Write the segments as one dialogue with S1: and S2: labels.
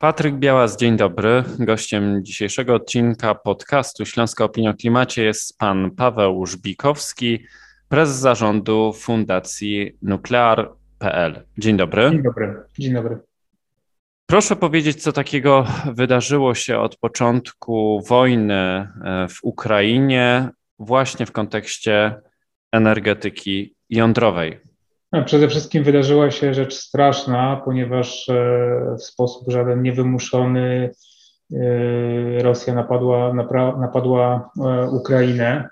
S1: Patryk Białas, dzień dobry. Gościem dzisiejszego odcinka podcastu Śląska Opinia o Klimacie jest pan Paweł Żbikowski, prezes zarządu Fundacji Nuklear.pl. Dzień dobry.
S2: Dzień dobry. Dzień dobry.
S1: Proszę powiedzieć, co takiego wydarzyło się od początku wojny e, w Ukrainie, właśnie w kontekście energetyki jądrowej.
S2: No, przede wszystkim wydarzyła się rzecz straszna, ponieważ e, w sposób żaden niewymuszony e, Rosja napadła, napadła e, Ukrainę,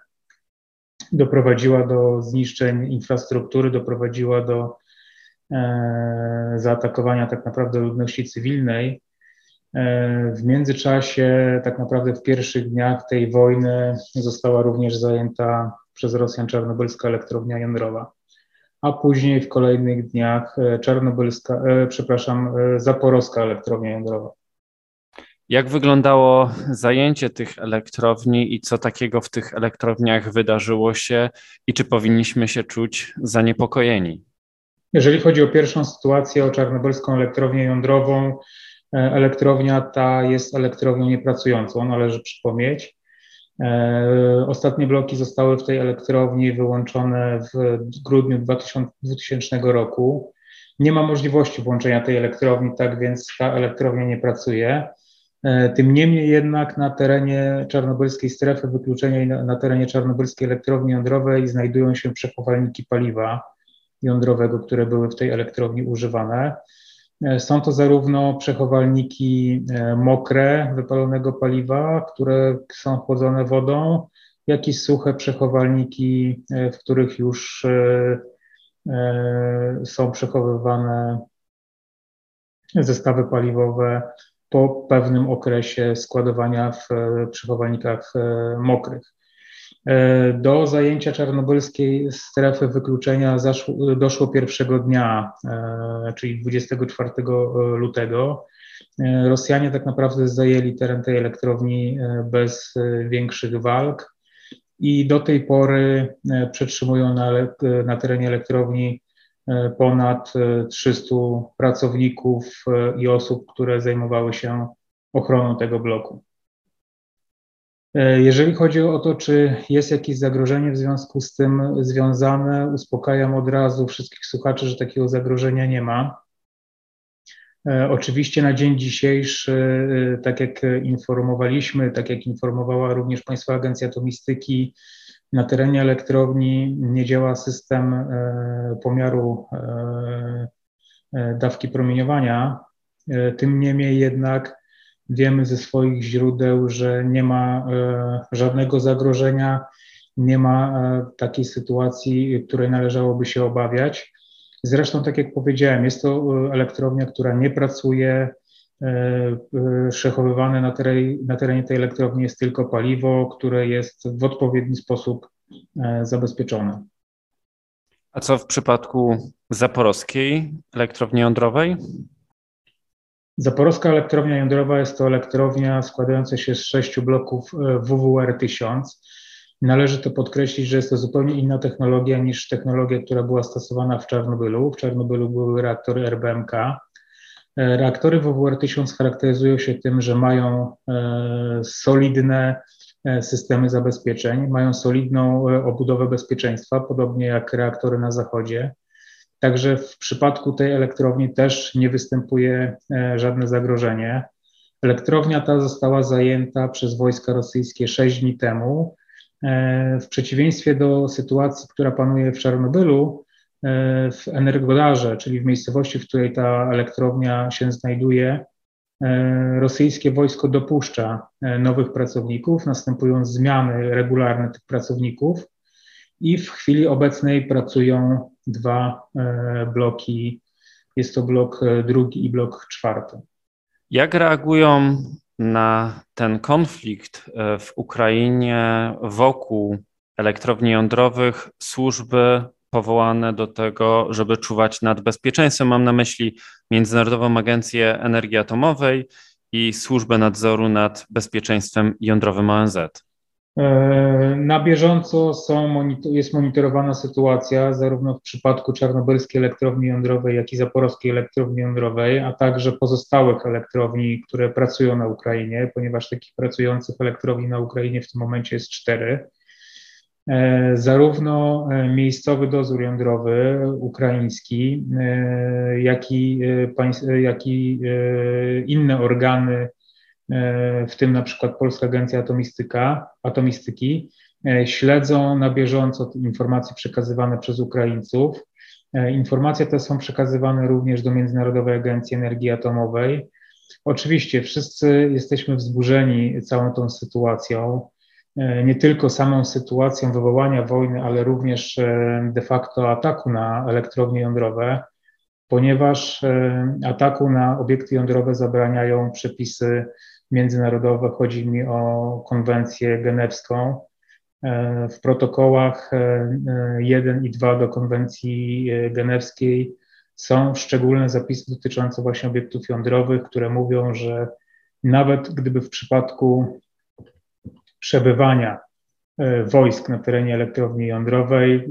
S2: doprowadziła do zniszczeń infrastruktury, doprowadziła do zaatakowania tak naprawdę ludności cywilnej. W międzyczasie, tak naprawdę w pierwszych dniach tej wojny, została również zajęta przez Rosjan czarnobylska elektrownia jądrowa a później w kolejnych dniach e, czarnobylska, e, przepraszam, e, zaporowska elektrownia jądrowa.
S1: Jak wyglądało zajęcie tych elektrowni i co takiego w tych elektrowniach wydarzyło się i czy powinniśmy się czuć zaniepokojeni?
S2: Jeżeli chodzi o pierwszą sytuację, o czarnobylską elektrownię jądrową, elektrownia ta jest elektrownią niepracującą, należy przypomnieć. E, ostatnie bloki zostały w tej elektrowni wyłączone w grudniu 2000 roku. Nie ma możliwości włączenia tej elektrowni, tak więc ta elektrownia nie pracuje. E, tym niemniej jednak na terenie czarnobylskiej strefy wykluczenia i na, na terenie czarnobylskiej elektrowni jądrowej znajdują się przechowalniki paliwa jądrowego, które były w tej elektrowni używane. E, są to zarówno przechowalniki e, mokre wypalonego paliwa, które są chłodzone wodą, jak i suche przechowalniki, e, w których już są przechowywane zestawy paliwowe po pewnym okresie składowania w przechowalnikach mokrych. E, do zajęcia czarnobylskiej strefy wykluczenia zaszło, doszło pierwszego dnia, e, czyli 24 lutego. E, Rosjanie tak naprawdę zajęli teren tej elektrowni bez większych walk i do tej pory przetrzymują na, na terenie elektrowni ponad 300 pracowników i osób, które zajmowały się ochroną tego bloku. E, jeżeli chodzi o to, czy jest jakieś zagrożenie w związku z tym związane, uspokajam od razu wszystkich słuchaczy, że takiego zagrożenia nie ma. E, oczywiście na dzień dzisiejszy, e, tak jak informowaliśmy, tak jak informowała również Państwa Agencja Atomistyki, na terenie elektrowni nie działa system pomiaru dawki promieniowania. Tym niemniej jednak Wiemy ze swoich źródeł, że nie ma e, żadnego zagrożenia, nie ma e, takiej sytuacji, której należałoby się obawiać. Zresztą, tak jak powiedziałem, jest to e, elektrownia, która nie pracuje. Przechowywane na terenie, na terenie tej elektrowni jest tylko paliwo, które jest w odpowiedni sposób zabezpieczone.
S1: A co w przypadku zaporowskiej elektrowni jądrowej?
S2: Zaporowska elektrownia jądrowa jest to elektrownia składająca się z sześciu bloków e, WWR-1000. Należy to podkreślić, że jest to zupełnie inna technologia niż technologia, która była stosowana w Czarnobylu. W Czarnobylu były reaktory RBMK. E, reaktory WWR-1000 charakteryzują się tym, że mają e, solidne systemy zabezpieczeń, mają solidną obudowę bezpieczeństwa, podobnie jak reaktory na zachodzie. Także w przypadku tej elektrowni też nie występuje e, żadne zagrożenie. Elektrownia ta została zajęta przez wojska rosyjskie 6 dni temu. E, w przeciwieństwie do sytuacji, która panuje w Czarnobylu, e, w Energodarze, czyli w miejscowości, w której ta elektrownia się znajduje, rosyjskie wojsko dopuszcza nowych pracowników, następują zmiany regularne tych pracowników i w chwili obecnej pracują dwa e, bloki. Jest to blok e, drugi i blok czwarty.
S1: Jak reagują na ten konflikt e, w Ukrainie wokół elektrowni jądrowych służby powołane do tego, żeby czuwać nad bezpieczeństwem? Mam na myśli Międzynarodową Agencję Energii Atomowej i Służbę Nadzoru nad Bezpieczeństwem Jądrowym ONZ.
S2: E, na bieżąco są, jest monitorowana sytuacja zarówno w przypadku czarnobylskiej elektrowni jądrowej, jak i zaporowskiej elektrowni jądrowej, a także pozostałych elektrowni, które pracują na Ukrainie, ponieważ takich pracujących elektrowni na Ukrainie w tym momencie jest cztery. E, zarówno e, miejscowy dozór jądrowy ukraiński, jak i, jak i inne organy w tym na przykład Polska Agencja Atomistyka, Atomistyki, e, śledzą na bieżąco informacje przekazywane przez Ukraińców. E, informacje te są przekazywane również do Międzynarodowej Agencji Energii Atomowej. Oczywiście wszyscy jesteśmy wzburzeni całą tą sytuacją, nie tylko samą sytuacją wywołania wojny, ale również de facto ataku na elektrownie jądrowe, ponieważ ataku na obiekty jądrowe zabraniają przepisy międzynarodowe, chodzi mi o konwencję genewską. E, w protokołach 1 e, i 2 do konwencji e, genewskiej są szczególne zapisy dotyczące właśnie obiektów jądrowych, które mówią, że nawet gdyby w przypadku przebywania wojsk na terenie elektrowni jądrowej,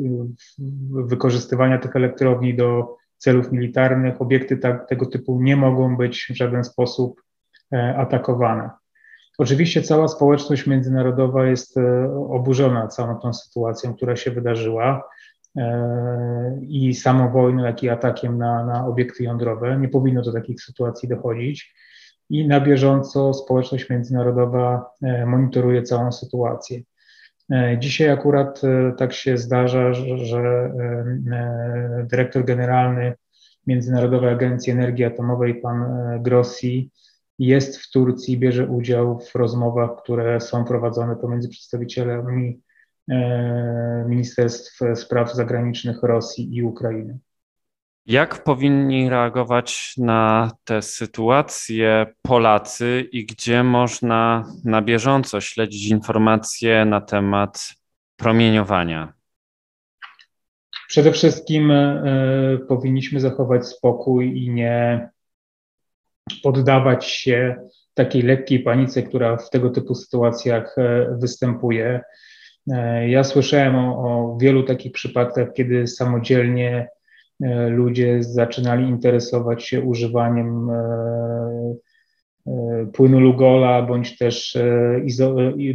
S2: wykorzystywania tych elektrowni do celów militarnych, obiekty tak, tego typu nie mogą być w żaden sposób E, atakowane. Oczywiście cała społeczność międzynarodowa jest e, oburzona całą tą sytuacją, która się wydarzyła e, i samą wojną, jak i atakiem na, na obiekty jądrowe. Nie powinno do takich sytuacji dochodzić i na bieżąco społeczność międzynarodowa monitoruje całą sytuację. Dzisiaj akurat tak się zdarza, że dyrektor generalny Międzynarodowej Agencji Energii Atomowej, pan Grossi, jest w Turcji, bierze udział w rozmowach, które są prowadzone pomiędzy przedstawicielami e, Ministerstw Spraw Zagranicznych Rosji i Ukrainy.
S1: Jak powinni reagować na tę sytuację Polacy i gdzie można na bieżąco śledzić informacje na temat promieniowania?
S2: Przede wszystkim y, powinniśmy zachować spokój i nie poddawać się takiej lekkiej panice, która w tego typu sytuacjach e, występuje. E, ja słyszałem o, o wielu takich przypadkach, kiedy samodzielnie e, ludzie zaczynali interesować się używaniem płynu Lugola bądź też,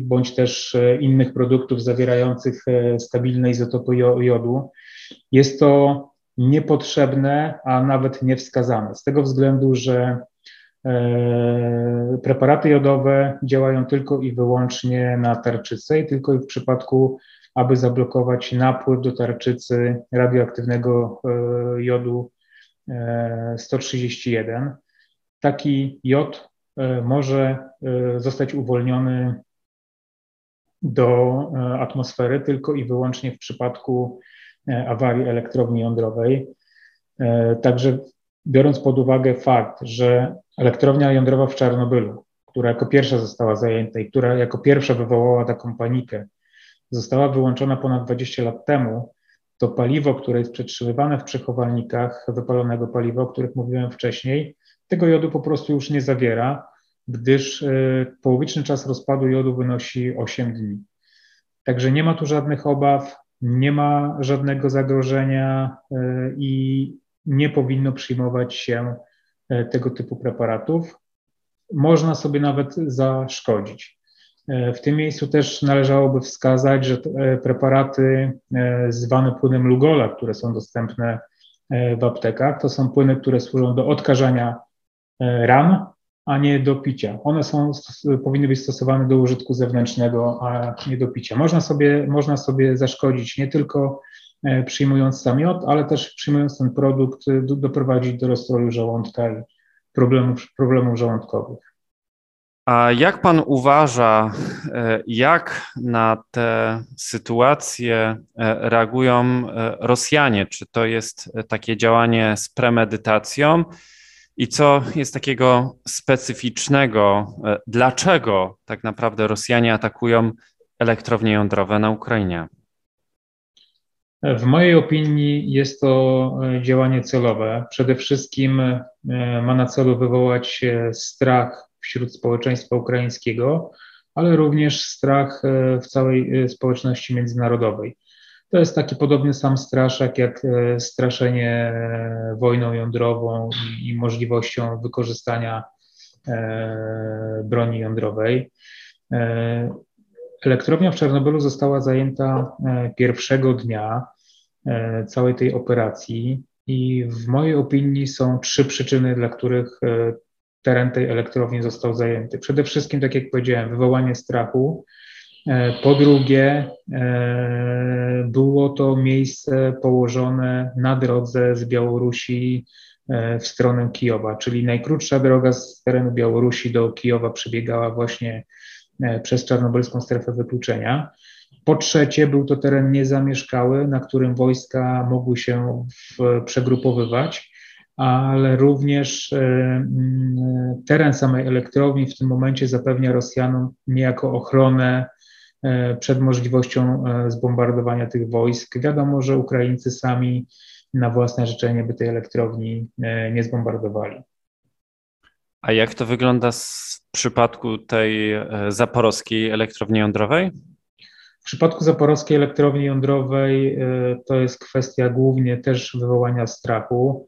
S2: bądź też innych produktów zawierających stabilne izotopy jodu. Jest to niepotrzebne, a nawet niewskazane. Z tego względu, że preparaty jodowe działają tylko i wyłącznie na tarczycę i tylko w przypadku, aby zablokować napływ do tarczycy radioaktywnego e, jodu 131. E, Taki jod może zostać uwolniony do atmosfery tylko i wyłącznie w przypadku awarii elektrowni jądrowej. Także biorąc pod uwagę fakt, że elektrownia jądrowa w Czarnobylu, która jako pierwsza została zajęta i która jako pierwsza wywołała taką panikę, została wyłączona ponad 20 lat temu, to paliwo, które jest przetrzymywane w przechowalnikach, wypalonego paliwa, o których mówiłem wcześniej, tego jodu po prostu już nie zawiera, gdyż y, połowiczny czas rozpadu jodu wynosi 8 dni. Także nie ma tu żadnych obaw, nie ma żadnego zagrożenia y, i nie powinno przyjmować się e, tego typu preparatów. Można sobie nawet zaszkodzić. E, w tym miejscu też należałoby wskazać, że e, preparaty zwane płynem Lugola, które są dostępne w aptekach, to są płyny, które służą do odkażania ran, a nie do picia. One są, powinny być stosowane do użytku zewnętrznego, a nie do picia. Można sobie, można sobie zaszkodzić nie tylko E, przyjmując sam miod, ale też przyjmując ten produkt e, do, doprowadzić do rozstroju żołądka i problemów, problemów żołądkowych.
S1: A jak pan uważa, e, jak na te sytuacje reagują Rosjanie? Czy to jest takie działanie z premedytacją? I co jest takiego specyficznego? Dlaczego tak naprawdę Rosjanie atakują elektrownie jądrowe na Ukrainie?
S2: W mojej opinii jest to e, działanie celowe. Przede wszystkim e, ma na celu wywołać strach wśród społeczeństwa ukraińskiego, ale również strach w całej społeczności międzynarodowej. To jest taki podobny sam straszak jak straszenie wojną jądrową i możliwością wykorzystania broni jądrowej. Elektrownia w Czarnobylu została zajęta pierwszego dnia całej tej operacji. I w mojej opinii są trzy przyczyny, dla których e, teren tej elektrowni został zajęty. Przede wszystkim, tak jak powiedziałem, wywołanie strachu. E, po drugie, e, było to miejsce położone na drodze z Białorusi w stronę Kijowa, czyli najkrótsza droga z terenu Białorusi do Kijowa przebiegała właśnie przez czarnobylską strefę wykluczenia. Po trzecie, był to teren niezamieszkały, na którym wojska mogły się w, przegrupowywać, ale również e, mm, teren samej elektrowni w tym momencie zapewnia Rosjanom niejako ochronę e, przed możliwością e, zbombardowania tych wojsk. Wiadomo, że Ukraińcy sami na własne życzenie by tej elektrowni nie zbombardowali.
S1: A jak to wygląda w przypadku tej zaporowskiej elektrowni jądrowej?
S2: W przypadku zaporowskiej elektrowni jądrowej e, to jest kwestia głównie też wywołania strachu.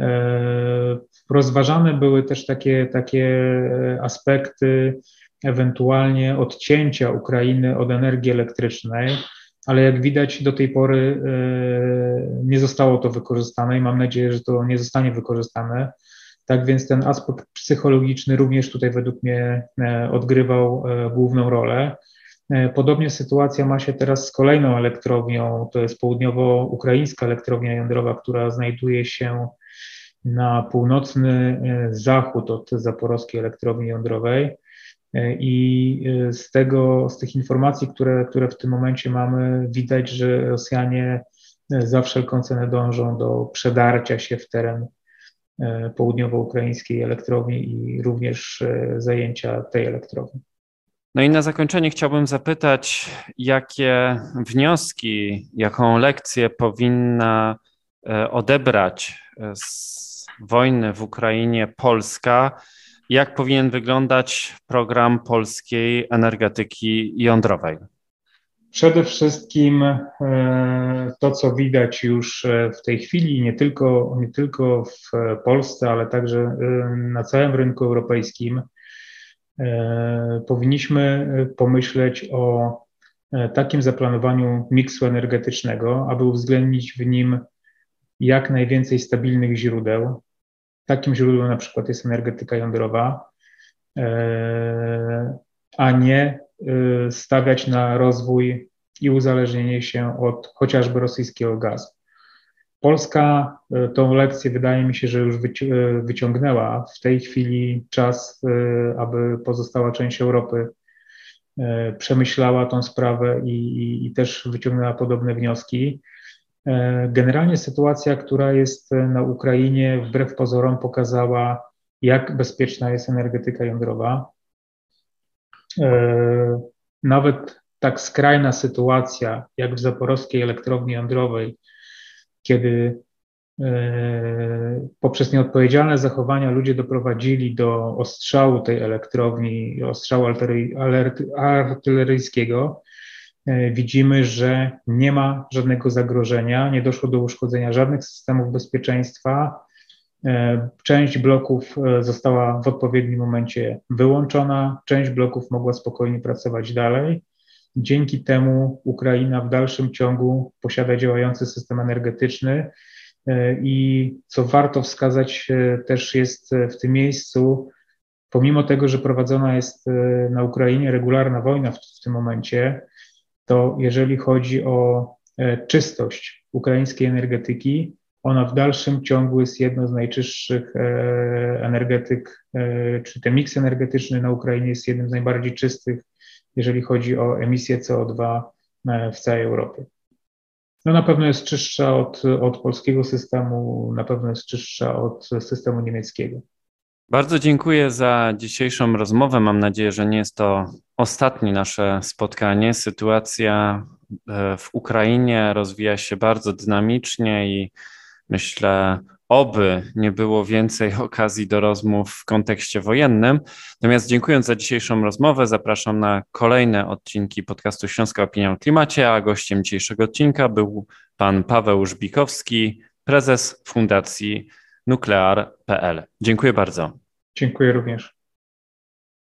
S2: E, rozważane były też takie, takie e, aspekty ewentualnie odcięcia Ukrainy od energii elektrycznej, ale jak widać do tej pory nie zostało to wykorzystane i mam nadzieję, że to nie zostanie wykorzystane. Tak więc ten aspekt psychologiczny również tutaj według mnie odgrywał główną rolę. E, podobnie sytuacja ma się teraz z kolejną elektrownią, to jest południowo-ukraińska elektrownia jądrowa, która znajduje się na północny e, zachód od zaporowskiej elektrowni jądrowej. E, I z, tego, z tych informacji, które, które w tym momencie mamy, widać, że Rosjanie za wszelką cenę dążą do przedarcia się w teren południowo-ukraińskiej elektrowni i również zajęcia tej elektrowni.
S1: No i na zakończenie chciałbym zapytać, jakie wnioski, jaką lekcję powinna e, odebrać e, z wojny w Ukrainie Polska, jak powinien wyglądać program polskiej energetyki jądrowej?
S2: Przede wszystkim e, to, co widać już w tej chwili, nie tylko, nie tylko w Polsce, ale także na całym rynku europejskim, E, powinniśmy e, pomyśleć o e, takim zaplanowaniu miksu energetycznego, aby uwzględnić w nim jak najwięcej stabilnych źródeł. Takim źródłem na przykład jest energetyka jądrowa, a nie stawiać na rozwój i uzależnienie się od chociażby rosyjskiego gazu. Polska e, tą lekcję wydaje mi się, że już e, wyciągnęła. W tej chwili czas, aby pozostała część Europy przemyślała tą sprawę i, i, i też wyciągnęła podobne wnioski. Generalnie sytuacja, która jest na Ukrainie, wbrew pozorom, pokazała, jak bezpieczna jest energetyka jądrowa. Nawet tak skrajna sytuacja, jak w zaporowskiej elektrowni jądrowej, kiedy e, poprzez nieodpowiedzialne zachowania ludzie doprowadzili do ostrzału tej elektrowni, ostrzału artyleryjskiego, e, widzimy, że nie ma żadnego zagrożenia, nie doszło do uszkodzenia żadnych systemów bezpieczeństwa. E, część bloków została w odpowiednim momencie wyłączona, część bloków mogła spokojnie pracować dalej. Dzięki temu Ukraina w dalszym ciągu posiada działający system energetyczny e, i co warto wskazać e, też jest w tym miejscu, pomimo tego, że prowadzona jest e, na Ukrainie regularna wojna w, w tym momencie, to jeżeli chodzi o czystość ukraińskiej energetyki, ona w dalszym ciągu jest jedną z najczystszych energetyk, czy ten miks energetyczny na Ukrainie jest jednym z najbardziej czystych jeżeli chodzi o emisję CO2 e, w całej Europie. No na pewno jest czystsza od, od polskiego systemu, na pewno jest czystsza od systemu niemieckiego.
S1: Bardzo dziękuję za dzisiejszą rozmowę. Mam nadzieję, że nie jest to ostatnie nasze spotkanie. Sytuacja e, w Ukrainie rozwija się bardzo dynamicznie i myślę, oby nie było więcej okazji do rozmów w kontekście wojennym. Natomiast dziękując za dzisiejszą rozmowę, zapraszam na kolejne odcinki podcastu Śląska Opinia o Klimacie, a gościem dzisiejszego odcinka był pan Paweł Żbikowski, prezes Fundacji Nuklear.pl. Dziękuję bardzo.
S2: Dziękuję również.